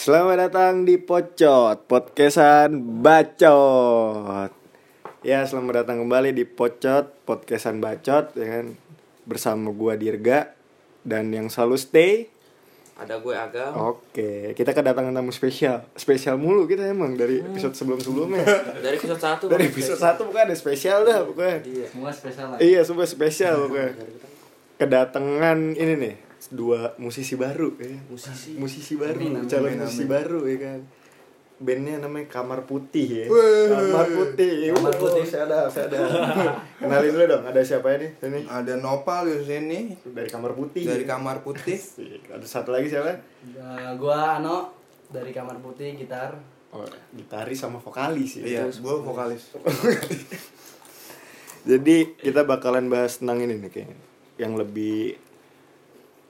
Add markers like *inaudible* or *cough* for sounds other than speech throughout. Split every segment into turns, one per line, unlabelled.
Selamat datang di Pocot, podcastan bacot. Ya, selamat datang kembali di Pocot, podcastan bacot ya kan. Bersama gua Dirga dan yang selalu stay.
Ada gue Agam.
Oke, kita kedatangan tamu spesial. Spesial mulu kita emang dari episode sebelum-sebelumnya. *laughs*
Dari episode 1
Dari episode 1 pokoknya ada spesial dah pokoknya.
Iya.
Semua spesial lah.
Iya, semua spesial *laughs* pokoknya. Kedatangan ini nih, dua musisi baru ya.
Musisi.
musisi baru,
Amin, amin,
calon
amin,
musisi
amin.
baru ya kan. Bandnya namanya Kamar Putih ya.
Weh.
Kamar Putih.
Kamar
Oh,
Putih.
Saya ada, saya ada. *laughs* Kenalin dulu dong, ada siapa ini? Ini
Ada Nopal di sini
dari Kamar Putih.
dari kamar putih. *laughs*
Ada satu lagi siapa?
Uh, gua Ano dari kamar putih gitar.
Oh, gitaris sama vokalis ya.
Iya, gue vokalis. *laughs*
Jadi kita bakalan bahas tentang ini nih kayaknya. Yang lebih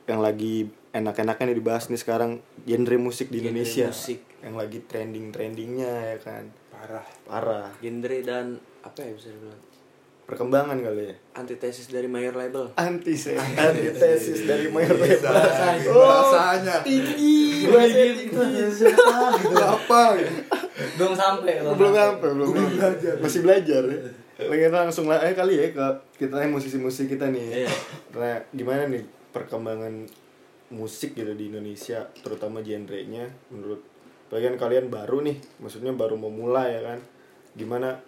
yang lagi enak-enaknya nih dibahas nih sekarang genre musik di
Genre
Indonesia.
musik.
Yang lagi trending-trendingnya ya kan.
Parah.
Parah.
Genre dan apa ya bisa dibilang?
Perkembangan kali ya.
Antitesis dari mayor label.
Anti antitesis dari mayor label.
bahasanya.
tinggi. Bahasa tinggi.
Apa? gitu?
Belum sampai
belum sampai belum belajar masih belajar ya Pengen langsung lah eh kali ya ke kita yang musisi-musisi kita nih
Iya.
nah gimana nih perkembangan musik gitu di Indonesia terutama genrenya menurut bagian kalian baru nih maksudnya baru mau mulai ya kan gimana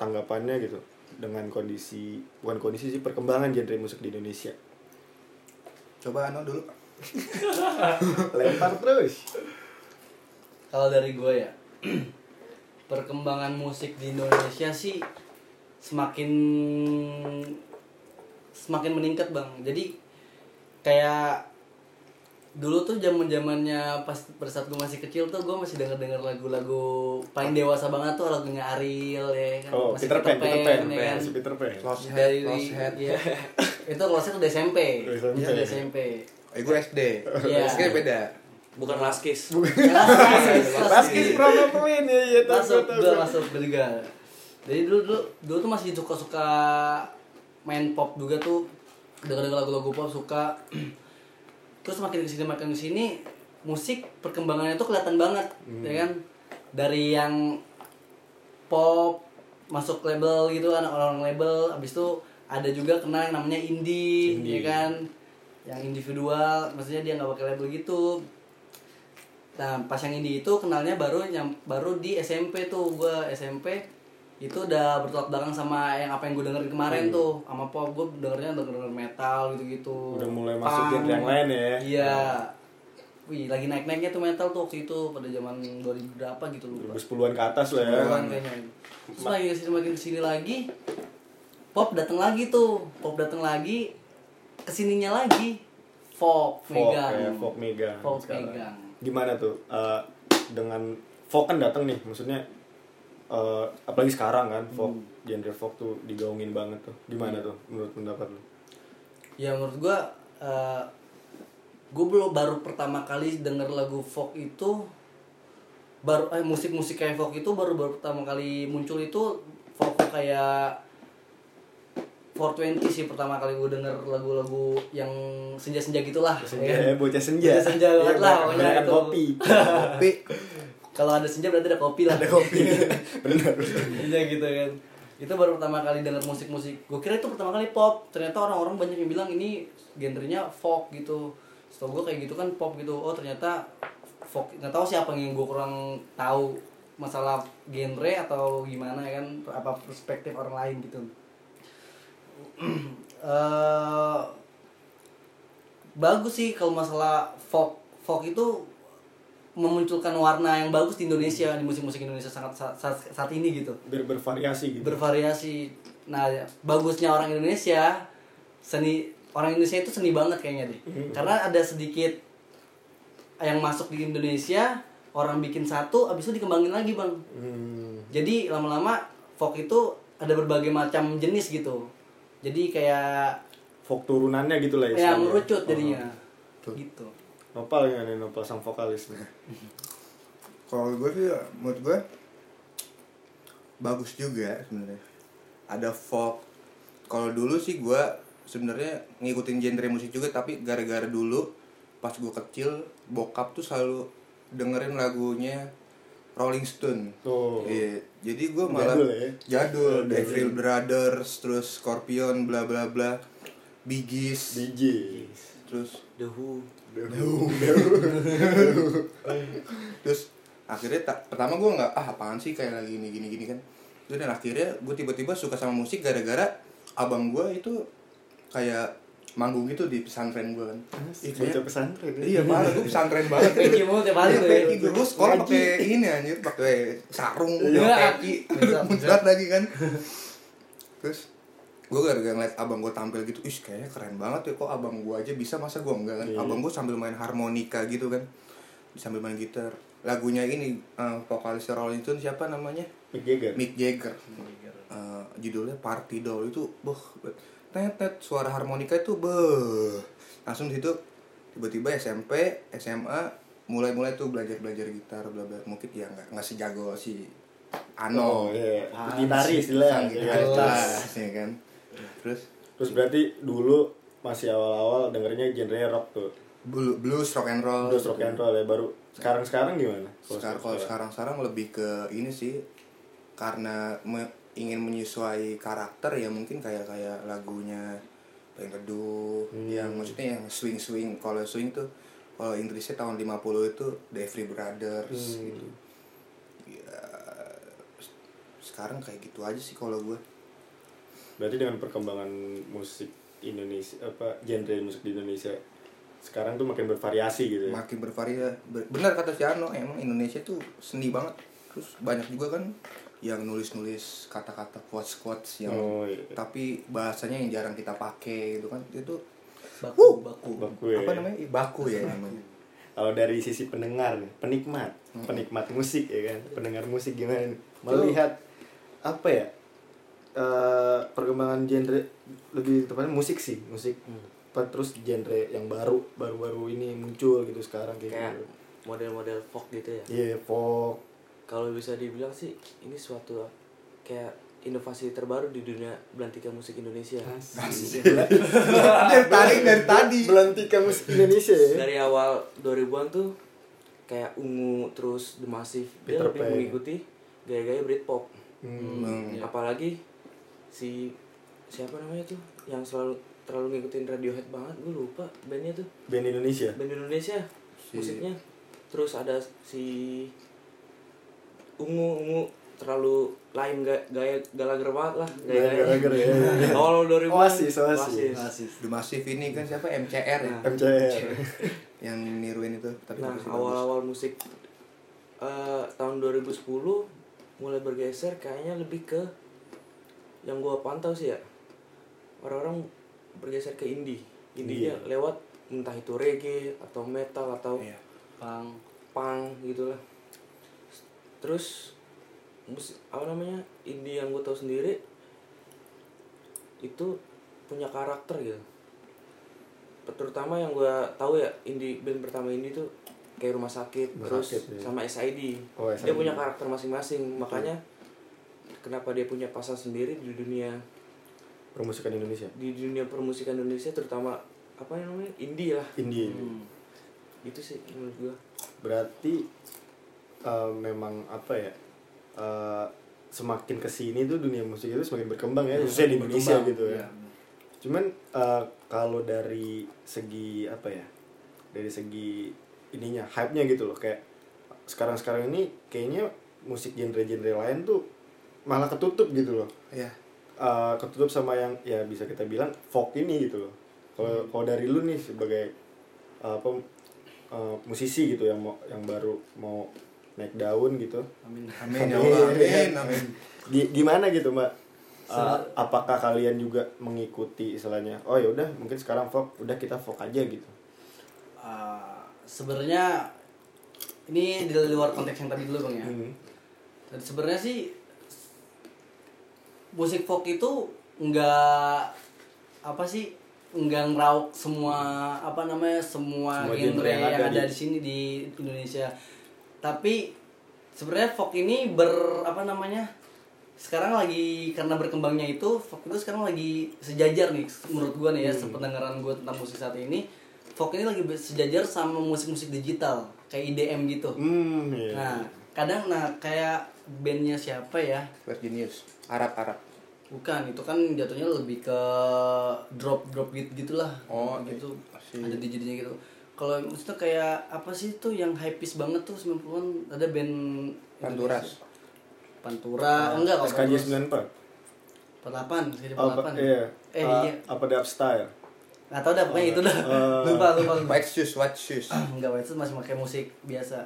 tanggapannya gitu dengan kondisi bukan kondisi sih perkembangan genre musik di Indonesia
Coba Ano dulu. *laughs*
lempar terus
Kalau dari gua ya, *clears throat* perkembangan musik di Indonesia sih semakin semakin meningkat bang. Jadi kayak dulu tuh zaman zamannya pas saat gue masih kecil tuh gue masih denger denger lagu-lagu paling dewasa banget tuh lagunya Ariel ya kan
oh
masih
Peter Pan Peter Pan
ya kan?
masih Peter Pan
Lost head,
dari
lost head.
iya. itu kelasnya udah SMP
Udah SMP.
Iya, udah SMP
Eh gue SD.
Iya.
SD beda.
Bukan Laskis.
Basket promoin ya ya tahu,
masuk
tahu,
gue masuk juga jadi dulu dulu dulu tuh masih suka suka main pop juga tuh denger lagu-lagu pop suka. *clears throat* Terus makin ke sini makin ke sini musik perkembangannya tuh kelihatan banget
Hmm.
ya kan? Dari yang pop masuk label gitu anak orang label abis itu ada juga kena yang namanya indie,
Indie.
ya kan? Yang individual maksudnya dia nggak pakai label gitu. Nah, pas yang ini itu kenalnya baru yang baru di SMP tuh gua SMP itu udah bertolak belakang sama yang apa yang gue dengerin kemarin tuh sama pop gue dengernya denger metal gitu-gitu
Udah mulai masuk
Punk.
genre yang lain ya.
iya wih lagi naik naiknya tuh metal tuh waktu itu pada zaman 2000 berapa gitu lupa
2010-an ke atas lah ya.
Bukan kayaknya terus lagi ke sini makin ke sini lagi pop datang lagi tuh pop datang lagi ke sininya lagi folk
Folk
megang
ya, folk megang.
Folk
sekarang.
megang.
Gimana tuh eh, dengan folk kan datang nih, maksudnya eh, apalagi sekarang kan folk genre folk tuh digaungin banget tuh. Gimana tuh menurut pendapat lu?
ya menurut gua eh gue belum baru pertama kali denger lagu folk itu baru eh musik-musik kayak folk itu baru baru pertama kali muncul itu folk kayak 420 sih pertama kali gue denger lagu-lagu yang senja-senja gitulah
Senja
ya.
ya, bocah senja.
Bocah senja banget lah, pokoknya itu.
kopi. *laughs*
Tapi
Kalau ada senja berarti ada kopi lah.
Ada kopi. *laughs* Benar.
Iya gitu kan. Itu baru pertama kali denger musik-musik. Gue kira itu pertama kali pop. Ternyata orang-orang banyak yang bilang ini genrenya folk gitu. Setahu gue kayak gitu kan pop gitu. Oh ternyata folk. Nggak tahu siapa yang gue kurang tahu masalah genre atau gimana ya kan apa perspektif orang lain gitu. *clears throat* eh bagus sih kalau masalah folk folk itu memunculkan warna yang bagus di Indonesia di musik-musik Indonesia sangat saat, saat, saat ini gitu
Ber bervariasi gitu.
bervariasi nah bagusnya orang Indonesia seni orang Indonesia itu seni banget kayaknya deh karena ada sedikit yang masuk di Indonesia orang bikin satu abis itu dikembangin lagi bang
Hmm.
jadi lama-lama folk itu ada berbagai macam jenis gitu jadi kayak
Folk turunannya gitu lah
yang
istilahnya.
merucut
Oh.
jadinya gitu
Nopal gimana nih Nopal sang vokalis nih? *laughs*
kalau gue sih menurut gue bagus juga sebenarnya. Ada folk. Kalau dulu sih gue sebenarnya ngikutin genre musik juga tapi gara-gara dulu pas gue kecil bokap tuh selalu dengerin lagunya Rolling Stone.
Oh.
Iya, jadi gue malah
Jadul ya?
jadul, The Brothers, terus Scorpion, bla bla bla, Biggies,
DJ
terus
The Who. *laughs*
terus akhirnya tak pertama gue nggak ah apaan sih kayak lagi gini gini gini kan Terus dan akhirnya gue tiba-tiba suka sama musik gara-gara abang gue itu kayak manggung gitu di pesantren gue kan Ih,
baca
kayaknya-
pesantren ya?
iya banget gue pesantren banget
Peci mulu tiap hari tuh ya.
Gue sekolah pakai ini anjir pakai sarung
Iya.
pakai
bisa.
muncrat lagi kan *laughs* terus gue gara-gara ngeliat abang gue tampil gitu ih kayaknya keren banget ya kok abang gue aja bisa masa gue enggak? Kan
Iya.
abang gue sambil main harmonika gitu kan sambil main gitar. Lagunya ini eh, vokalis Rolling Stone siapa namanya?
Mick Jagger.
Mick Jagger. Eh, judulnya Party Doll itu boh tetet suara harmonika itu beh langsung situ tiba-tiba SMP SMA mulai-mulai tuh belajar-belajar gitar bla bla. Mungkin ya nggak nggak sejago si
Oh
Ano
iya.
Ah,
Gitaris lah.
Gitaris
Gitaris.
lah, ya kan terus
Terus berarti dulu masih awal-awal dengernya genre rock tuh
blu- blues rock and roll
Blues rock and roll ya baru Sekarang-sekarang gimana?
sekarang kalau sekarang sekarang lebih ke ini sih karena me- ingin menyesuai karakter ya mungkin kayak kayak lagunya yang teduh
Hmm.
yang maksudnya yang swing swing kalau swing tuh kalau Inggrisnya tahun 50 itu The Everly Brothers
Hmm.
gitu ya sekarang kayak gitu aja sih kalau gue
Berarti dengan perkembangan musik Indonesia apa genre musik di Indonesia sekarang tuh makin bervariasi gitu ya.
makin bervariasi Ber- benar kata si Ano emang Indonesia tuh seni banget terus banyak juga kan yang nulis-nulis kata-kata quotes-quotes yang
Oh, iya.
tapi bahasanya yang jarang kita pakai gitu kan itu
Baku, baku.
Baku ya.
apa namanya Ih, baku ya namanya
Kalau dari sisi pendengar nih, penikmat, penikmat musik ya kan, pendengar musik gimana nih? Melihat apa ya? Eh, perkembangan genre lebih tepatnya musik sih, musik. Apa, terus genre yang baru, baru-baru ini muncul gitu sekarang kayak,
Kayak
gitu.
model-model folk gitu ya.
Iya, folk.
Kalau bisa dibilang sih ini suatu kayak inovasi terbaru di dunia belantika musik Indonesia. *laughs*
dari tadi dari tadi
Belantika musik Indonesia ya.
Dari awal 2000-an tuh kayak ungu terus The Massive dia
Peter
lebih
Pan.
mengikuti gaya-gaya Britpop.
Hmm.
Apalagi si siapa namanya tuh yang selalu terlalu ngikutin Radiohead banget, gue lupa bandnya tuh.
Band Indonesia.
band Indonesia
Si-
musiknya. Terus ada si ungu ungu terlalu lain gaya gaya galager banget lah gaya
Galager, ya, *laughs*
awal 2000
Oasis, Oasis.
Masih.
The Massive ini kan siapa? MCR ya?
MCR. *laughs*
yang niruin itu tapi
nah
masih
awal awal musik eh, tahun 2010 mulai bergeser kayaknya lebih ke yang gua pantau sih ya orang-orang bergeser ke indie indie
Iya.
lewat entah itu reggae atau metal atau.
Iya.
Pang.
punk gitu lah terus mus apa namanya indie yang gue tahu sendiri itu punya karakter gitu terutama yang gue tahu ya indie band pertama indie tuh kayak rumah sakit
Rumah
terus
Sakit, iya.
sama SID.
Oh,
dia
SID.
punya karakter masing-masing makanya kenapa dia punya pasar sendiri di dunia
Permusikan Indonesia.
di dunia permusikan Indonesia terutama apa namanya indie lah
Indie.
Hmm.
itu sih menurut gue
berarti eh, memang apa ya eh, semakin ke sini tuh dunia musik itu semakin berkembang ya khususnya di Indonesia gitu ya
iya.
cuman eh, kalau dari segi apa ya dari segi ininya hype nya gitu loh kayak sekarang sekarang ini kayaknya musik genre-genre lain tuh malah ketutup gitu loh
Iya.
Eh, ketutup sama yang ya bisa kita bilang folk ini gitu loh kalau kalau dari lu nih sebagai eh, apa eh, musisi gitu yang mau yang baru mau naik daun gitu
Amin.
Amin ya Allah. Amin. Amin.
Gi- gimana gitu mbak
Se-
apakah kalian juga mengikuti istilahnya oh ya udah mungkin sekarang folk udah kita folk aja gitu
Ah, sebenarnya ini di luar konteks yang tadi dulu bang ya.
Hmm.
Dan sebenarnya sih musik folk itu nggak apa sih nggak ngeraup semua apa namanya semua,
Semua
genre,
genre yang
yang,
ada
ada,
di-
sini di Indonesia. Tapi sebenarnya folk ini ber apa namanya sekarang lagi karena berkembangnya itu folk itu sekarang lagi sejajar nih menurut gua nih ya sependengaran gua tentang musik saat ini folk ini lagi sejajar sama musik-musik digital kayak IDM gitu
Hmm, iya.
nah kadang nah kayak bandnya siapa ya?
Flash Genius. Arab Arab.
Bukan itu kan jatuhnya lebih ke drop drop gitu gitulah.
Oh,
gitu.
masih-
ada DJ-nya gitu. Kalau maksudnya kayak apa sih tuh yang hypeis banget tuh 90-an ada band
Panturas.
Pantura. Enggak kok
SKJ. 94.
48 SKJ
Oh, apa,
48
iya.
eh
Ah,
iya
Apa dub style?
nggak tahu dah pokoknya itu dah.
Eh. *laughs*
lupa lupa lupa.
White Shoes White Shoes.
Enggak White Shoes masih pakai musik biasa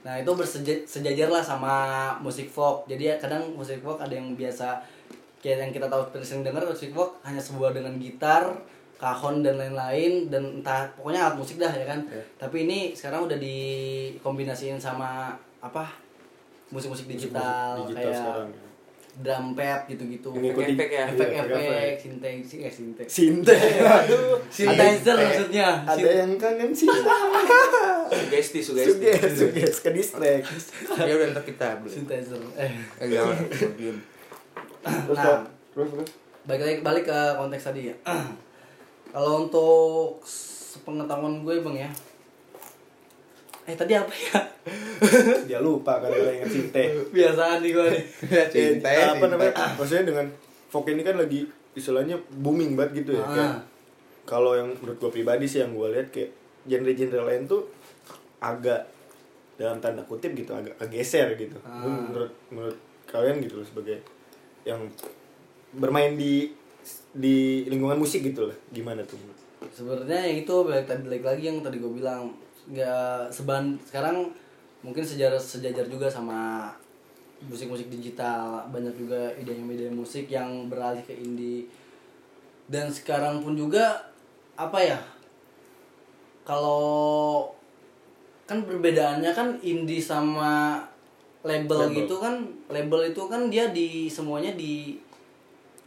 nah itu bersejajar lah sama musik folk jadi ya kadang musik folk ada yang biasa kayak yang kita tahu sering dengar musik folk hanya sebuah dengan gitar kahon dan lain-lain dan entah pokoknya alat musik dah ya kan
Iya.
tapi ini sekarang udah dikombinasiin sama apa musik-musik digital,
digital
kayak
sekarang.
Drum pad gitu-gitu
Efek-efek ya?
iya,
efek-efek sintek eh sintek
Sinte. Aduh.
synthesizer maksudnya
Ada yang kangen Sinta. *laughs*
Sugesti, sugesti.
Suges, suges ke distract.
ya udah ntar kita belum
synthesizer eh
eh belum
Terus
Nah.
Terus terus.
balik lagi balik ke konteks tadi ya *clears throat* kalau untuk sepengetahuan gue bang ya eh tadi apa ya *laughs*
Dia lupa kalau ingat Sinte.
biasaan nih gue nih
cinta ya
apa namanya? Maksudnya dengan folk ini kan lagi istilahnya booming banget gitu ya.
Ah.
Kayak kalau yang menurut gue pribadi sih yang gue lihat kayak genre-genre lain tuh agak dalam tanda kutip gitu agak kegeser gitu.
Ah.
Menurut menurut kalian gitu loh sebagai yang bermain di di lingkungan musik gitu lah. Gimana tuh?
sebenarnya yang itu balik tadi balik lagi yang tadi gue bilang nggak seban sekarang mungkin sejarah sejajar juga sama musik-musik digital banyak juga ide-ide musik yang beralih ke indie dan sekarang pun juga apa ya kalau kan perbedaannya kan indie sama label,
Label.
gitu kan label itu kan dia di semuanya di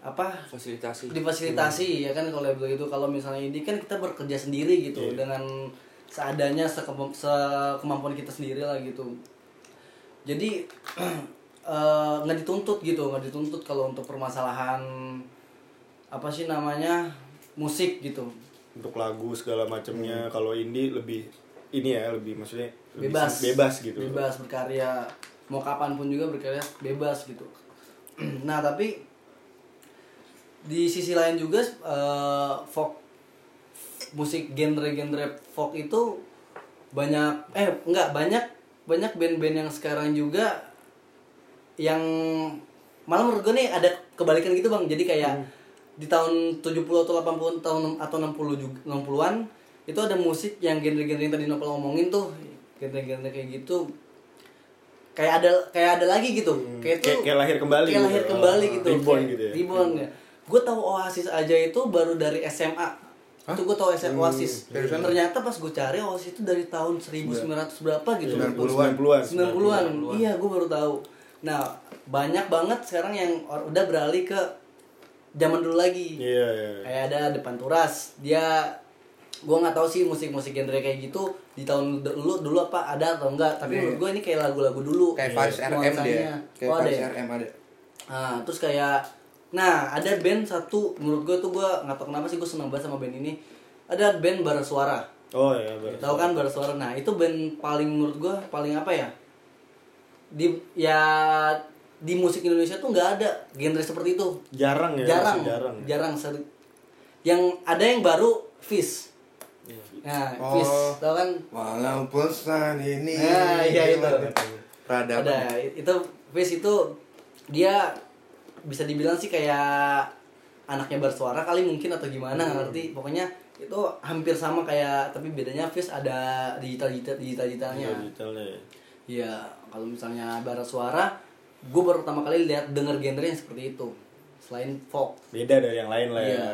apa
Fasilitasi.
difasilitasi ya kan kalau label itu kalau misalnya ini kan kita bekerja sendiri gitu
Iya.
dengan seadanya sekemamp sekemampuan kita sendiri lah gitu. Jadi *clears throat* eh, nggak dituntut gitu nggak dituntut kalau untuk permasalahan apa sih namanya musik gitu.
Untuk lagu segala macamnya kalau indie lebih ini ya lebih maksudnya lebih
bebas.
bebas gitu.
bebas berkarya mau kapan pun juga berkarya bebas gitu. *clears throat* Nah tapi di sisi lain juga folk musik genre-genre folk itu banyak eh enggak banyak banyak band-band yang sekarang juga yang malah menurut gue nih ada kebalikan gitu bang. Jadi kayak di tahun 70 atau 80 tahun atau 60 juga 60-an itu ada musik yang genre-genre yang tadi Nopal ngomongin tuh genre-genre kayak gitu. Kayak ada kayak ada lagi gitu. Kayak
Kayak-
tuh
kayak lahir kembali
kayak
gitu.
lahir kembali
Ah,
gitu.
reborn
Kayak
gitu ya.
reborn ya. Gue tahu Oasis aja itu baru dari SMA itu gue tahu SMA Oasis
sana?
ternyata pas gue cari Oasis itu dari tahun 1900 berapa gitu
90-an.
90-an.
90-an. Iya, gue baru tahu. Nah, banyak banget sekarang yang or- udah beralih ke zaman dulu lagi.
Iya, iya.
Kayak ada Depan Turas. Dia gue nggak tahu sih musik-musik genre kayak gitu di tahun dulu dulu apa ada atau enggak tapi menurut gue ini kayak lagu-lagu dulu
kayak Faris RM dia kayak
oh, ada
Faris
ya?
RM ada
Nah, terus kayak nah, ada band satu menurut gue tuh gue nggak tahu kenapa sih gue seneng banget sama band ini. Ada band Bara Suara.
Oh ya, baru.
Tahu kan Bara Suara? Nah, itu band paling menurut gue paling apa ya? Di ya di musik Indonesia tuh nggak ada genre seperti itu.
Jarang ya,
jarang,
jarang. ya.
jarang seri- Yang ada yang baru Fish. Nah,
Oh.
Fish, tahu kan?
walaupun saat ini
Nah, iya itu.
peradaban
Ada itu Fish itu dia bisa dibilang sih kayak anaknya bersuara kali mungkin atau gimana nggak ngerti pokoknya itu hampir sama kayak tapi bedanya Fish ada digital digital digital digitalnya
Digitalnya ya.
Iya kalau misalnya bara suara gue baru pertama kali lihat denger genre yang seperti itu selain folk
Beda dari yang lain lah ya.
iya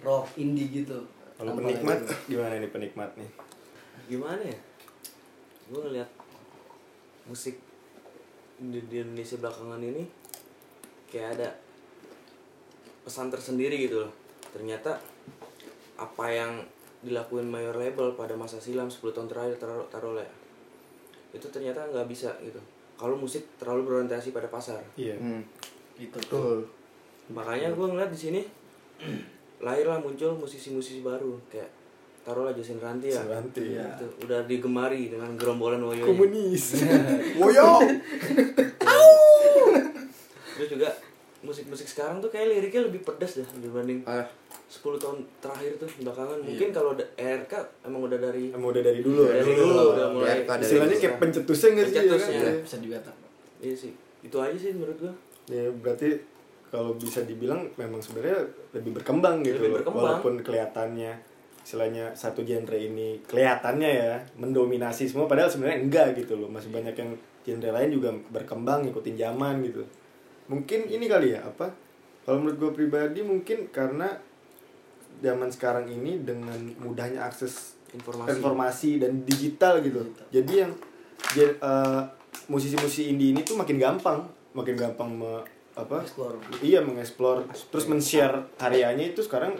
rock indie gitu
Kalau penikmat
itu.
gimana nih penikmat nih?
gimana ya gue ngeliat musik di, di Indonesia belakangan ini kayak ada pesan tersendiri gitu loh ternyata apa yang dilakuin mayor label pada masa silam 10 tahun terakhir taruh taruh ya, itu ternyata nggak bisa gitu kalau musik terlalu berorientasi pada pasar
Iya.
hmm.
gitu
betul
makanya gue ngeliat di sini *clears throat* lahirlah muncul musisi-musisi baru kayak taruhlah Jason Ranti ya.
Ranti, ya.
Itu udah digemari dengan gerombolan Woyo.
komunis *laughs*
Woyo. *laughs*
Terus juga musik-musik sekarang tuh kayak liriknya lebih pedas dah dibanding
Ah,
10 tahun terakhir tuh belakangan. Mungkin kalau ada ERK emang udah dari
emang udah dari dulu ya
dari dulu udah mulai
RK dari
istilahnya kayak pencetusnya nggak sih ya
Pencetusnya.
kan?
bisa dibilang
Iya sih. Itu aja sih menurut gua.
ya berarti kalau bisa dibilang memang sebenarnya lebih berkembang gitu
Lebih berkembang.
walaupun kelihatannya istilahnya satu genre ini kelihatannya ya mendominasi semua padahal sebenarnya enggak gitu loh masih banyak yang genre lain juga berkembang ngikutin zaman gitu mungkin ini kali ya apa? Kalau menurut gue pribadi mungkin karena zaman sekarang ini dengan mudahnya akses
Informasi.
informasi dan digital gitu. Jadi yang eh, musisi-musisi indie ini tuh makin gampang. Makin gampang me- apa?
Explore.
iya mengeksplor. Terus men-share karyanya itu sekarang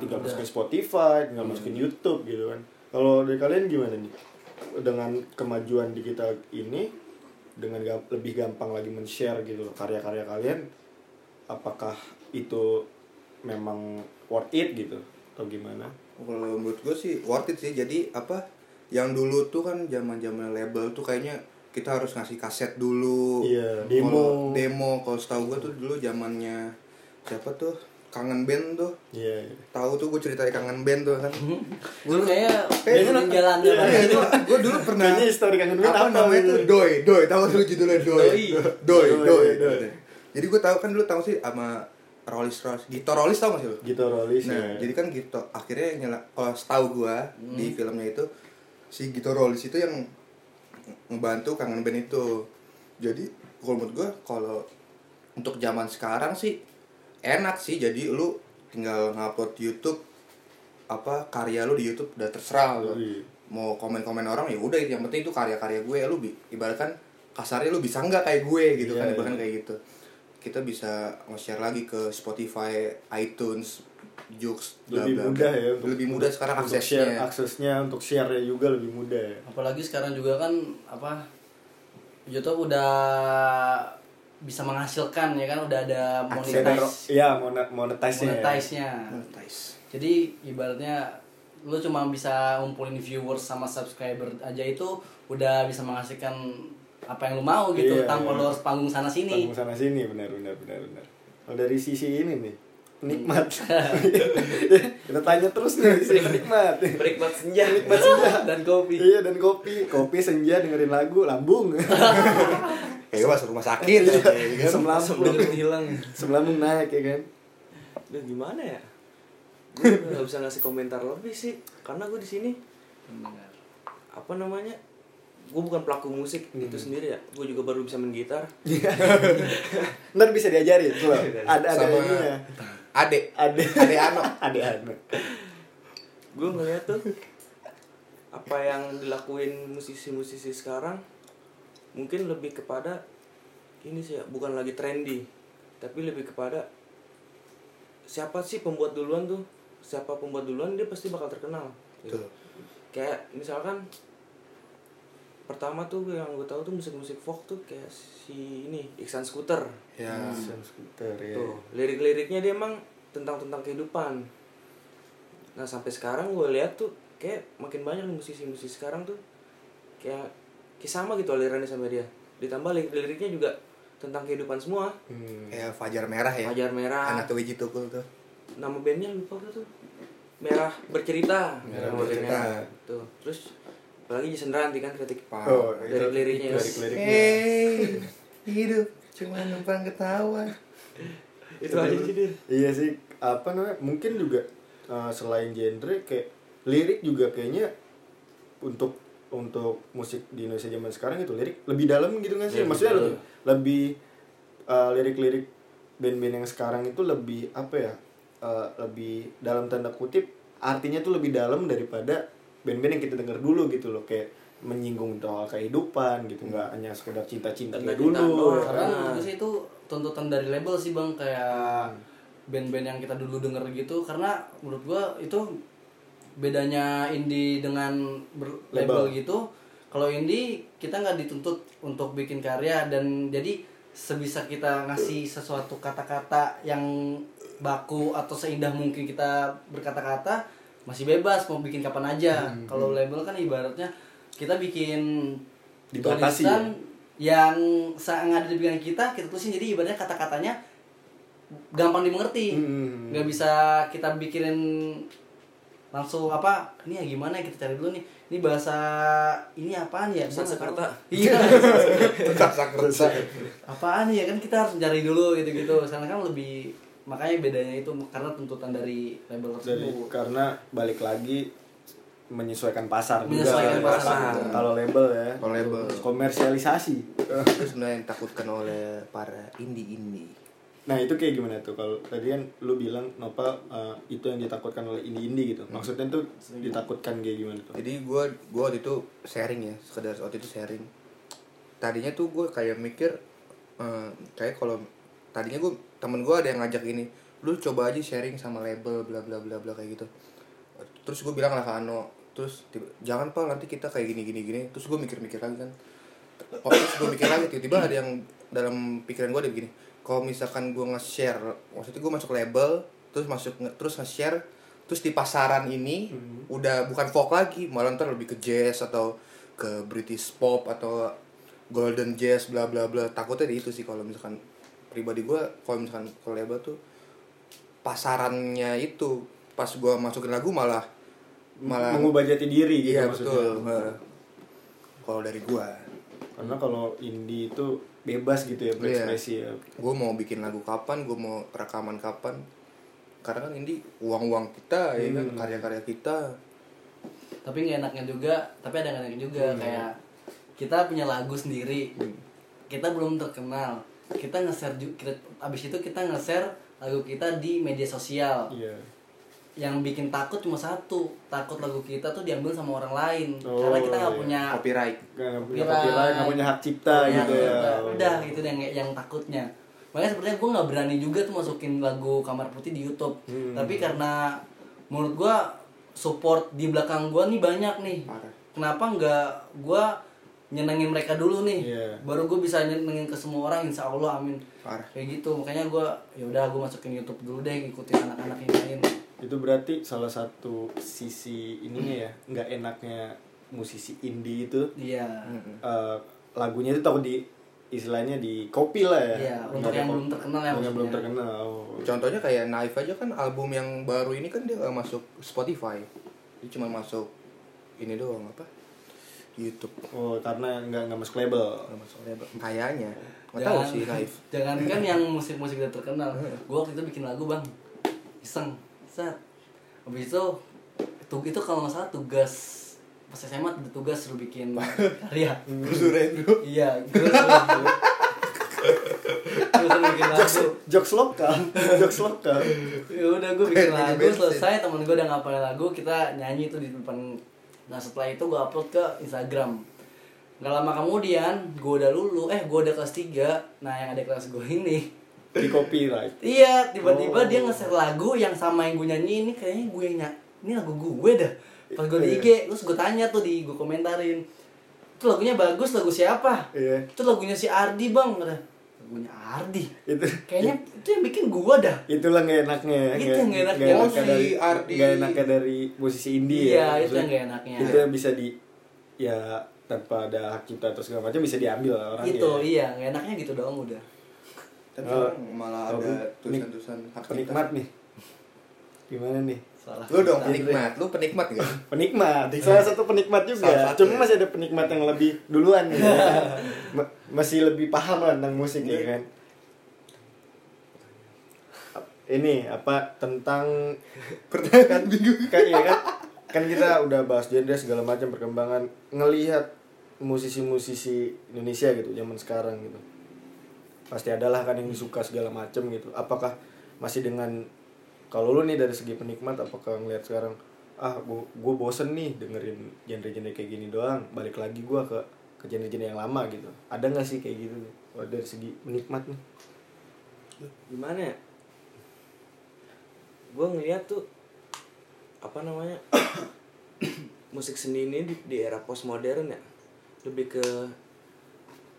tinggal masukin Spotify tinggal masukin YouTube gitu kan. Kalau dari kalian gimana nih? Dengan kemajuan digital ini dengan ga- lebih gampang lagi men-share gitu loh karya-karya kalian apakah itu memang worth it gitu atau gimana
Kalau menurut gue sih worth it sih. Jadi apa? Yang dulu tuh kan zaman-zaman label tuh kayaknya kita harus ngasih kaset dulu.
Iya, demo.
Demo. Kalau setahu gue tuh dulu zamannya siapa tuh? Kangen band tuh.
iya
Tahu tuh gue ceritain kangen band tuh kan.
Dulu kayak
Kayaknya
bikin jalan
iya, iya.
gitu.
gue dulu pernah
Kayaknya histori kangen band
apa,
apa
namanya
gitu?
tuh doi doi tahu dulu judulnya doi
Doi.
doi
Doi,
jadi gue tahu kan dulu tahu sih sama Rollis Rollis Gito Rollis tau gak sih lo
gitu Rollis
nah
ya.
jadi kan Gito akhirnya nyala kalau setahu gue di filmnya itu si Gito Rollis itu yang ngebantu kangen band itu jadi kalau menurut gue kalau untuk zaman sekarang sih enak sih jadi lu tinggal ngupload YouTube apa karya lu di YouTube udah terserah lu
Iya.
mau komen-komen orang ya udah yang penting itu karya-karya gue lu bi- ibaratkan kasarnya lu bisa nggak kayak gue gitu
Iya,
kan
iya.
ibaratkan kayak gitu kita bisa nge-share lagi ke Spotify, iTunes, Joox, bla,
lebih
bla, bla.
mudah ya untuk,
lebih mudah sekarang
untuk share
aksesnya
aksesnya untuk share juga lebih mudah ya
apalagi sekarang juga kan apa YouTube udah bisa menghasilkan ya kan? Udah ada monetize
iya monet monetize nya
monetize-nya.
Monetize.
jadi ibaratnya lu cuma bisa ngumpulin viewers sama subscriber aja itu udah bisa menghasilkan apa yang lu mau gitu
Iya,
tanpa
iya.
lu harus panggung sana sini.
Panggung sana sini benar benar benar benar. Kalau dari sisi ini nih nikmat. *laughs* Kita tanya terus nih sisi nikmat.
Berikmat senja.
nikmat senja.
Dan kopi.
Iya dan kopi. Kopi senja dengerin lagu lambung *laughs*
kayak gue masuk rumah sakit ya, kayak gitu.
asam lambung
Sebelum hilang.
asam lambung naik ya kan
Duh, gimana ya? Gue *laughs* nggak bisa ngasih komentar lebih sih, karena gue di sini apa namanya? Gue bukan pelaku musik itu sendiri ya. Gue juga baru bisa main gitar. *laughs*
ntar bisa diajarin coba *laughs* ada ada
Sama
ininya
adek
ada
adek Ano
ada ada
Gue ngeliat tuh apa yang dilakuin musisi-musisi sekarang mungkin lebih kepada ini sih ya, bukan lagi trendy, tapi lebih kepada siapa sih pembuat duluan tuh? Siapa pembuat duluan dia pasti bakal terkenal. gitu.
Tuh.
kayak misalkan pertama tuh yang gue tahu tuh musik-musik folk tuh kayak si ini Iksan Scooter
ya
Sam skuter ya
tuh lirik-liriknya dia emang tentang tentang kehidupan nah sampai sekarang gue lihat tuh kayak makin banyak nih musisi-musisi sekarang tuh kayak kayak sama gitu alirannya sama dia ditambah lirik-liriknya juga tentang kehidupan semua
Hmm.
kayak Fajar Merah ya
Fajar Merah
anak tuh Wiji Tukul tuh
nama bandnya lupa tuh merah bercerita
Merah
Nama bandnya.
Bercerita.
tuh terus apalagi Jason Ranti kan kritik
Oh, itu
Lirik-liriknya.
lirik-liriknya.
Hey, *laughs* hidup cuma numpang ketawa. *laughs*
itu aja sih dia
Iya sih, apa namanya? Mungkin juga uh, selain genre kayak lirik juga kayaknya untuk untuk musik di Indonesia zaman sekarang itu lirik lebih dalam gitu nggak sih?
Lebih
Maksudnya lebih lebih uh, lirik-lirik band-band yang sekarang itu lebih apa ya? uh, lebih dalam tanda kutip artinya tuh lebih dalam daripada band-band yang kita dengar dulu gitu loh kayak menyinggung soal kehidupan gitu nggak hanya sekedar cinta-cinta dulu
doang.
ya
karena
kan?
menurut gue sih itu tuntutan dari label sih bang kayak band-band yang kita dulu denger gitu karena menurut gua itu bedanya indie dengan label gitu kalau indie kita nggak dituntut untuk bikin karya dan jadi sebisa kita ngasih sesuatu kata-kata yang baku atau seindah mungkin kita berkata-kata masih bebas mau bikin kapan aja.
Hmm,
kalau label kan ibaratnya kita bikin
Dibatasi
tulisan yang sangat ada di pikiran kita kita tulisin jadi ibaratnya kata-katanya gampang dimengerti.
Hmm.
nggak bisa kita bikin langsung apa ini ya gimana ya kita cari dulu nih ini bahasa ini apaan ya tahu.
Sanskerta.
iya *laughs*
Kerasa-kerasa.
apaan ya kan kita harus cari dulu gitu gitu sekarang kan lebih makanya bedanya itu karena tuntutan dari label
dari
tersebut
karena balik lagi menyesuaikan pasar
Menyesuaikan
juga
pasar.
kalau label ya
Kalau label.
komersialisasi
Itu sebenarnya yang ditakutkan oleh para indie-indie.
Nah itu kayak gimana tuh kalau tadi kan lu bilang Nopal eh, itu yang ditakutkan oleh indie-indie gitu maksudnya tuh ditakutkan kayak gimana tuh
Jadi gue gua waktu itu sharing ya, sekedar waktu itu sharing. Tadinya tuh gue kayak mikir eh, kayak kalau tadinya gue temen gue ada yang ngajak ini, lu coba aja sharing sama label bla bla bla bla kayak gitu. Terus gue bilang lah ke Ano, terus tiba, jangan pak nanti kita kayak gini gini gini. Terus gue mikir-mikir lagi kan. Oh, terus gue mikir lagi tiba-tiba ada yang dalam pikiran gue ada begini. Kalau misalkan gue nge-share, maksudnya gue masuk label, terus masuk nge- terus nge-share, terus di pasaran ini udah bukan folk lagi, malah ntar lebih ke jazz atau ke British pop atau golden jazz bla bla bla. Takutnya di itu sih kalau misalkan pribadi gue, kalau misalkan ke label tuh pasarannya itu pas gue masukin lagu malah malah
mengubah jati diri gitu
iya
maksudnya
betul. Kalau dari gue,
karena kalau indie itu bebas gitu ya berekspresi ya.
Gue mau bikin lagu kapan gue mau rekaman kapan. Karena kan ini uang uang kita ya kan
Hmm.
karya-karya kita.
Tapi nggak enaknya juga tapi ada nggak enaknya juga
Hmm.
kayak kita punya lagu sendiri. Kita belum terkenal. Kita nge-share kita abis itu kita nge-share lagu kita di media sosial.
Iya
yang bikin takut cuma satu takut lagu kita tuh diambil sama orang lain
Oh,
karena kita nggak
iya.
punya
copyright
nggak punya
Copyright.
nggak punya hak cipta
Nggak
gitu ya
udah itu yang yang takutnya makanya sebenarnya gue nggak berani juga tuh masukin lagu kamar putih di YouTube
Hmm.
tapi karena menurut gue support di belakang gue nih banyak nih
Parah.
kenapa nggak gue nyenengin mereka dulu nih
Iya.
baru gue bisa nyenengin ke semua orang insya Allah amin
Parah.
kayak gitu makanya gue ya udah gue masukin YouTube dulu deh ngikutin anak-anak yang lain
itu berarti salah satu sisi ininya ya nggak enaknya musisi indie itu
iya.
eh, lagunya itu takut di istilahnya di copy lah ya.
Iya, untuk yang
cop-
belum terkenal ya
yang belum terkenal. Oh.
contohnya kayak Naif aja kan album yang baru ini kan dia nggak masuk Spotify. Dia cuma masuk ini doang apa? YouTube.
Oh karena nggak nggak masuk label.
Nggak masuk label. Kayaknya. Nggak tahu sih Naif. *laughs*
jangan kan yang musik-musik udah terkenal. Gue waktu itu bikin lagu bang. Iseng set. Habis itu itu itu kalau nggak salah tugas pas SMA ada tugas suruh bikin *laughs* karya.
Kusuren bro
iya gue suruh gue suruh bikin lagu.
jokes lokal jokes lokal.
Ya udah gue bikin lagu selesai temen gue udah ngapalin lagu kita nyanyi tuh di depan. Nah setelah itu gue upload ke Instagram. Gak lama kemudian gue udah lulu eh gue udah kelas 3 nah yang ada kelas gue ini
di copyright
Iya, tiba-tiba
Oh.
dia nge-share lagu yang sama yang gue nyanyi ini kayaknya gue yang ini lagu gue dah. Pas gue di IG, terus gue tanya tuh di gue komentarin. Itu lagunya bagus, lagu siapa?
iya
Itu lagunya si Ardi, Bang. Kata, Lagunya Ardi.
itu
Kayaknya itu yang bikin gue dah.
itulah nggak enaknya
Itu yang nggak enaknya.
nggak
Oh,
enaknya
si
dari
Ardi.
nggak enaknya dari musisi indie
Iya,
ya
itu yang nggak enaknya.
itu yang bisa di ya tanpa ada hak cipta atau segala macam bisa diambil lah orangnya
Itu iya, nggak enaknya gitu doang udah.
Tapi
Oh.
malah
Oh,
ada tulisan-tulisan hak
penikmat nih. Gimana nih?
Salah.
lu dong penikmat. Lu penikmat gak *laughs*
penikmat. Salah satu penikmat juga.
Salah satu
cuma
ya.
masih ada penikmat yang lebih duluan *laughs* Ma- masih lebih paham lah tentang musik ya kan. Ini apa tentang pertanyaan *laughs* bingung. Kan ya kan? Kan kita udah bahas genre segala macam perkembangan. Ngelihat musisi-musisi Indonesia gitu zaman sekarang gitu pasti adalah kan yang disuka segala macam gitu. Apakah masih dengan kalau lu nih dari segi penikmat apakah ngelihat sekarang ah gua, gua bosen nih dengerin genre-genre kayak gini doang balik lagi gua ke ke genre-genre yang lama gitu. Ada nggak sih kayak gitu? Kalau dari segi penikmat nih.
Gimana ya? Gue ngeliat tuh apa namanya *coughs* musik seni ini di, di era postmodern ya. Lebih ke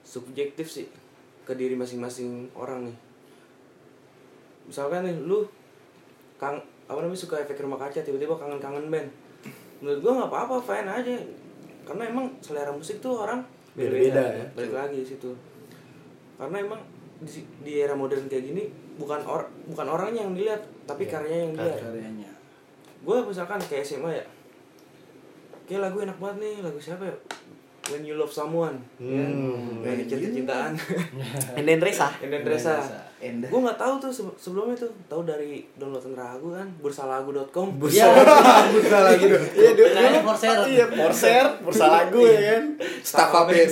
subjektif sih ke diri masing-masing orang nih. Misalkan nih lu kang apa namanya suka efek rumah kaca tiba-tiba kangen-kangen band. Menurut gue nggak apa-apa fine aja. Karena emang selera musik tuh orang
Beda-beda ya.
balik lagi di situ. Karena emang di, di era modern kayak gini bukan or bukan orangnya yang dilihat tapi
Iya,
karyanya yang dilihat.
Karyanya.
Gue misalkan kayak SMA ya. Kayak lagu enak banget nih lagu siapa ya When You Love Someone
Hmm.
ya, cinta-cintaan
Enden *laughs* Resa.
Enden Resa
Endah.
gue nggak tahu tuh sebe- sebelumnya tuh. Tahu dari downloadan lagu kan? Bursalagu.com
ya
Bursa lagi dong.
Iya, *laughs* dulu
Kirain Forser. *laughs*
Iya, Forser, bursa lagu ya kan.
Staff apa ya?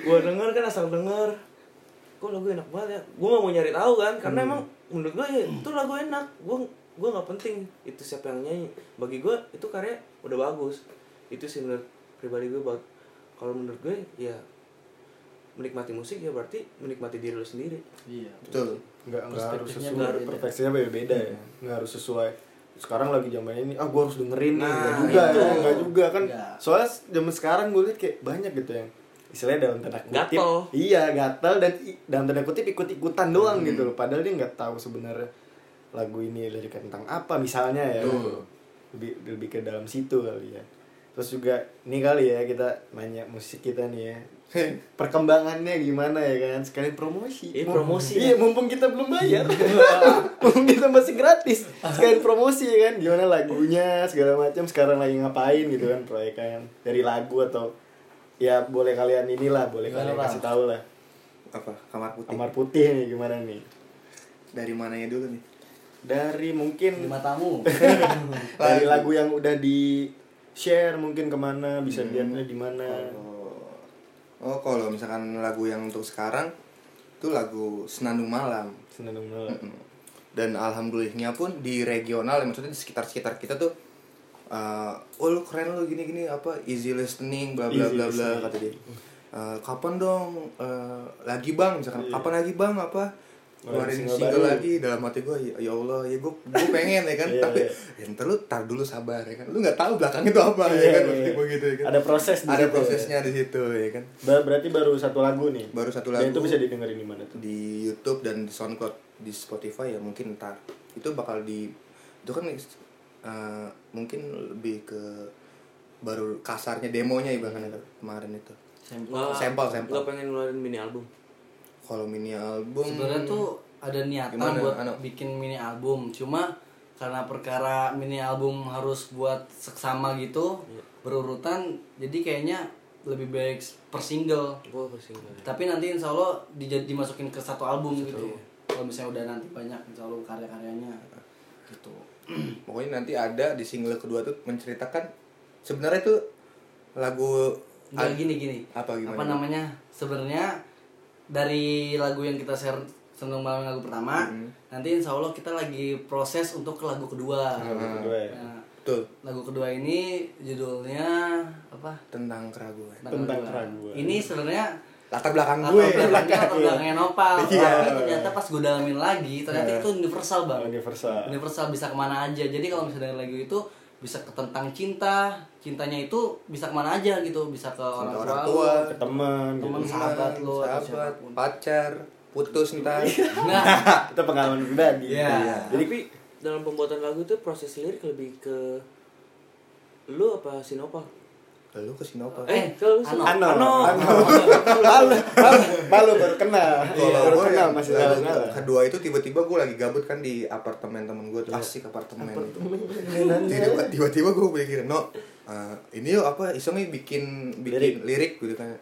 Gue denger kan asal denger. Kok lagu enak banget ya? Gue gak mau nyari tahu kan karena emang menurut gue ya itu lagu enak. Gue gue nggak penting itu siapa yang nyanyi. Bagi gue itu karya udah bagus itu sih menurut pribadi gue kalau menurut gue ya menikmati musik ya berarti menikmati diri lo sendiri
iya
Betul. Enggak enggak harus sesuai. Perfeksinya beda-beda ya. Enggak harus sesuai. Sekarang lagi zaman ini, ah gua harus dengerin nih.
Nah,
Enggak juga
itu.
ya, enggak juga kan.
Enggak.
Soalnya zaman sekarang gue liat kayak banyak gitu yang istilahnya dalam tanda kutip
Gatel.
iya gatel dan dalam tanda kutip ikut ikutan doang
Hmm.
gitu loh padahal dia nggak tahu sebenarnya lagu ini lirik tentang apa misalnya ya
Betul.
lebih lebih ke dalam situ kali ya terus juga ini kali ya kita nanya musik kita nih ya. *laughs* Perkembangannya gimana ya kan? Sekalian promosi.
Iya,
Mum-
promosi
iya mumpung kita belum bayar. *laughs* Mumpung kita masih gratis. *laughs* Sekalian promosi ya kan? Gimana lagunya segala macam. Sekarang lagi ngapain gitu kan proyekan dari lagu atau ya boleh kalian inilah boleh
Gimana,
kalian
Bang?
kasih tahu lah.
Apa? Kamar putih.
kamar putih nih gimana nih?
Dari mananya dulu nih?
dari mungkin
lima tamu.
Dari lagu yang udah di share mungkin ke mana bisa
Hmm.
dilihatnya di mana
Oh, kalau misalkan lagu yang untuk sekarang itu lagu Senandung Malam.
senandung malam
Mm-mm. Dan alhamdulillahnya pun di regional, ya, maksudnya di sekitar-sekitar kita tuh uh, oh lu keren lu gini-gini apa easy listening bla bla bla bla kata dia. Uh, kapan dong uh, lagi bang misalkan
Iya.
kapan lagi bang apa
Ngeluarin
keluarin
single
single,
baru.
lagi dalam hati gue ya, ya Allah ya gue gue pengen ya kan?
Iya,
tapi
iya.
ya, ntar lu tar dulu sabar ya kan? Lu nggak tahu belakang itu apa ya
Iya,
kan?
iya.
maksudnya begitu ya kan?
Ada proses di
ada
situ,
prosesnya di situ ya kan?
Ber- berarti baru satu lagu nih?
Baru satu
dan
lagu.
itu bisa didengerin di mana tuh?
Di YouTube dan di SoundCloud di Spotify ya mungkin ntar. Itu bakal di itu kan uh, mungkin lebih ke baru kasarnya demonya ibaratnya kemarin itu.
Nggak-
Sampel, sampel.
nggak pengen ngeluarin mini album
kalau mini album
sebenarnya tuh ada niatan
Gimana,
buat
Ano?
bikin mini album. Cuma karena perkara mini album harus buat seksama gitu
Iya.
berurutan jadi kayaknya lebih baik per single.
Gue pasti nggak
tapi nanti insya Allah dijad- dimasukin ke satu album gitu.
iya.
kalau misalnya udah nanti banyak insya Allah karya-karyanya gitu. *clears throat*
Pokoknya nanti ada di single kedua tuh menceritakan sebenarnya tuh lagu
Nggak
ad-
gini gini.
Apa gimana?
Apa namanya? Sebenarnya dari lagu yang kita share seneng malam lagu pertama
Mhm.
nanti insya Allah kita lagi proses untuk ke lagu kedua
Lagu kedua ya?
Nah,
betul
lagu kedua ini judulnya apa
tentang keraguan
Tentang
kedua.
keraguan.
ini sebenarnya
latar belakang
latar
gue
belakangnya latar belakangnya Nopal *laughs*
Iya.
tapi ternyata pas gue dalamin lagi ternyata
Iya.
itu universal bang
universal
universal bisa ke mana aja jadi kalau misalnya lagu itu bisa ke tentang cinta cintanya itu bisa ke mana aja gitu bisa ke orang,
orang
tua,
tua,
ke teman gitu.
Temen, sahabat lo,
sahabat pacar putus ntar. *laughs*
Nah. *laughs*
Itu pengalaman pribadi.
Iya.
jadi
tapi dalam pembuatan lagu itu proses lirik lebih ke lu apa Sinopal
lalu ke Sinopal
eh ke lu sih.
Ano.
Ano, Ano. malu, malu, malu baru kenal,
Kalau
baru kenal masih tahu kenal.
kedua itu tiba-tiba gue lagi gabut kan di apartemen temen gue tuh. Asik apartemen. Itu tiba- tiba-tiba gue pikir no eh, ini yuk apa isengnya bikin bikin lirik, gitu kan.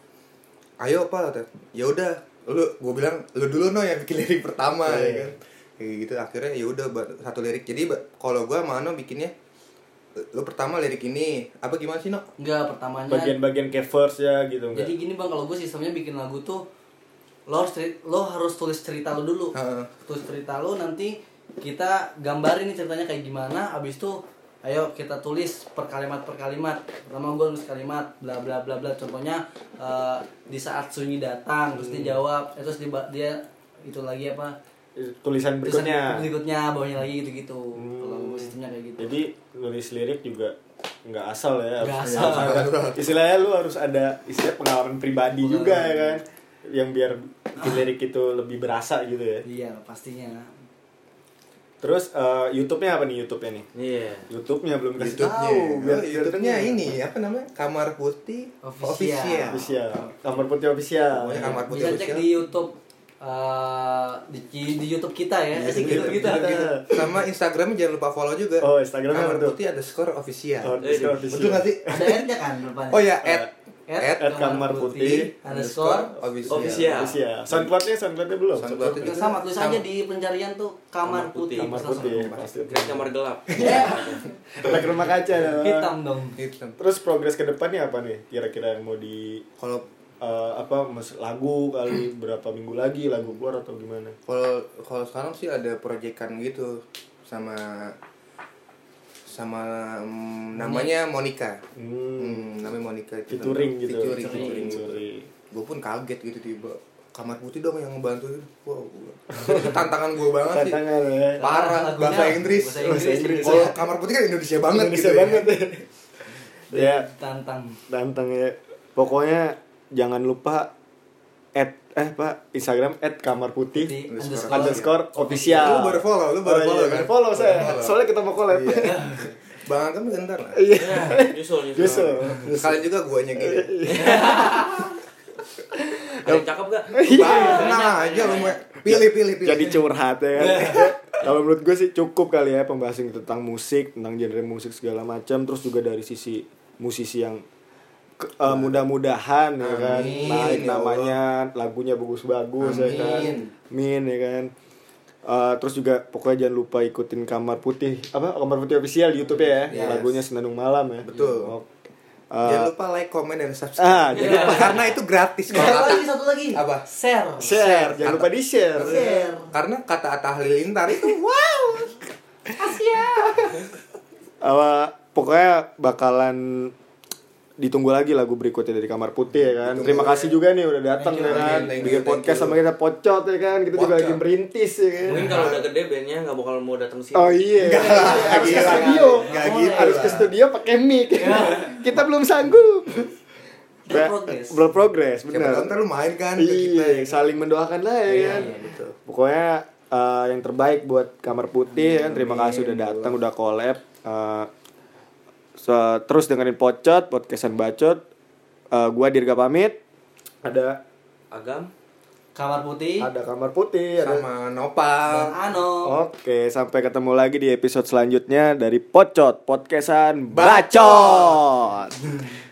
Ayo apa ya udah. Lu gue bilang lu dulu no yang bikin lirik pertama
Iya.
ya kan. Kayak gitu akhirnya ya udah satu lirik. Jadi kalau gue sama Ano bikinnya lu pertama lirik ini apa gimana sih no
enggak pertamanya
Bagian-bagian kayak verse ya gitu enggak?
jadi gini bang kalau gue sistemnya bikin lagu tuh lo harus lo harus tulis cerita lo dulu.
Heeh.
tulis cerita lo nanti kita gambarin nih ceritanya kayak gimana abis itu ayo kita tulis per kalimat per kalimat. Pertama gue nulis kalimat bla bla bla bla. Contohnya eh, di saat sunyi datang terus dia jawab eh, terus dia, dia itu lagi apa?
Tulisan
tulisan
berikutnya.
berikutnya bawahnya lagi gitu gitu kalau gue sistemnya kayak gitu
Jadi nulis lirik juga nggak asal ya.
Nggak
harus-
asal.
harus- Istilahnya lu harus ada istilah pengalaman pribadi
Pengalaman
juga ya kan. Yang biar bikin lirik itu lebih berasa gitu ya.
iya pastinya
Terus eh, YouTube-nya apa nih YouTube-nya nih?
Iya.
YouTube-nya belum kasih
YouTube-nya.
tahu.
Oh,
biar
YouTube-nya
biar-
ini apa namanya? Kamar Putih
Official.
Official. Kamar Putih official.
Pokoknya Kamar Putih
Bisa cek
official.
di YouTube eh, di, di YouTube kita ya.
Iya,
Asik
di
YouTube kita.
Kita.
Sama Instagramnya jangan lupa follow juga.
Oh, Instagramnya
Kamar? Putih official.
Oh,
Eh,
official.
Betul nggak sih?
Ada R-nya kan depannya.
Oh ya, at
At,
At Kamar Putih
underscore
official.
Official.
Official. Soundcloud-nya soundcloud-nya belum.
Soundcloud
Yang sama tulis aja di pencarian tuh Kamar
Kamar
Putih.
Putih.
Kamar Putih. Pasti.
Kamar gelap. *laughs*
Pakai rumah kaca.
Hitam dong.
Hitam.
Terus progres ke depannya apa nih? Kira-kira yang mau di
Kalau
eh, apa mas lagu kali berapa minggu lagi lagu keluar atau gimana?
kalau kalau sekarang sih ada proyekan gitu sama sama mm, namanya Monica.
Hmm.
Hmm, namanya Monica itu.
Featuring gitu.
Featuring.
Featuring.
featuring. Gue pun kaget gitu tiba kamar putih dong yang ngebantu itu. Wow. *laughs* Tantangan gue banget sih.
Tantangan ya.
Parah
Lagunya
bahasa Inggris.
bahasa
Bahasa Inggris.
Kalau kamar putih kan Indonesia banget
Indonesia
gitu ya.
banget ya. *laughs* ya,
Tantang.
tantang ya. Pokoknya jangan lupa at eh pak Instagram at kamar putih
Putih
Underscore.
underscore official.
Lu baru follow, lu baru
Oh, iya,
follow kan?
baru follow saya.
Follow.
Soalnya kita mau collab.
Iya. *laughs* Bang Angga bentar lah.
Iya. *laughs*
Nyusul, nyusul.
Justru.
Sekalian juga guanya gitu.
Ada yang cakep gak?
Bang, tenang aja lu mau pilih pilih pilih.
Jadi curhat ya kan. *laughs* Kalau menurut gue sih cukup kali ya pembahasan tentang musik, tentang genre musik segala macam, terus juga dari sisi musisi yang eh, mudah-mudahan ya kan
Amin,
naik
ya
namanya, lagunya bagus-bagus ya kan.
Amin.
Min ya kan. Eh, terus juga pokoknya jangan lupa ikutin Kamar Putih apa Kamar Putih official di YouTube ya.
Yes.
Lagunya Senandung Malam ya.
Betul.
Oke. Eh,
Jangan lupa like, comment, dan subscribe.
Ah, jangan lupa.
Karena itu gratis. Kalau kata,
lagi, satu lagi.
Apa?
Share.
share, jangan lupa di share.
Share.
karena kata Atta Halilintar itu wow.
Apa pokoknya bakalan ditunggu lagi lagu berikutnya dari Kamar Putih ya kan.
Ditunggu
Terima
ya.
kasih juga nih udah datang ya kan.
you,
Bikin podcast
you.
sama kita pocot ya kan. Kita juga lagi merintis ya kan.
Mungkin kalau udah gede bandnya gak bakal mau datang sini.
Oh iya. harus ke
gila,
studio.
nggak
gitu
gitu
harus ke studio pakai mic. *laughs* kita belum sanggup.
Berprogres.
Belum progres,
Siapa tahu
benar.
ntar lu main kan ke kita.
Iya, saling mendoakan lah ya
Iya,
kan.
iya, betul.
Pokoknya eh, yang terbaik buat Kamar Putih ya kan. Terima kasih udah datang, udah collab. Eh, so- terus dengerin Pocot, podcastan Bacot. Eh, gua Dirga pamit. Ada
Agam.
Kamar Putih.
ada Kamar Putih, ada
Sama Nopal.
Dan Ano.
Oke, sampai ketemu lagi di episode selanjutnya dari Pocot, podcastan Bacot. *laughs*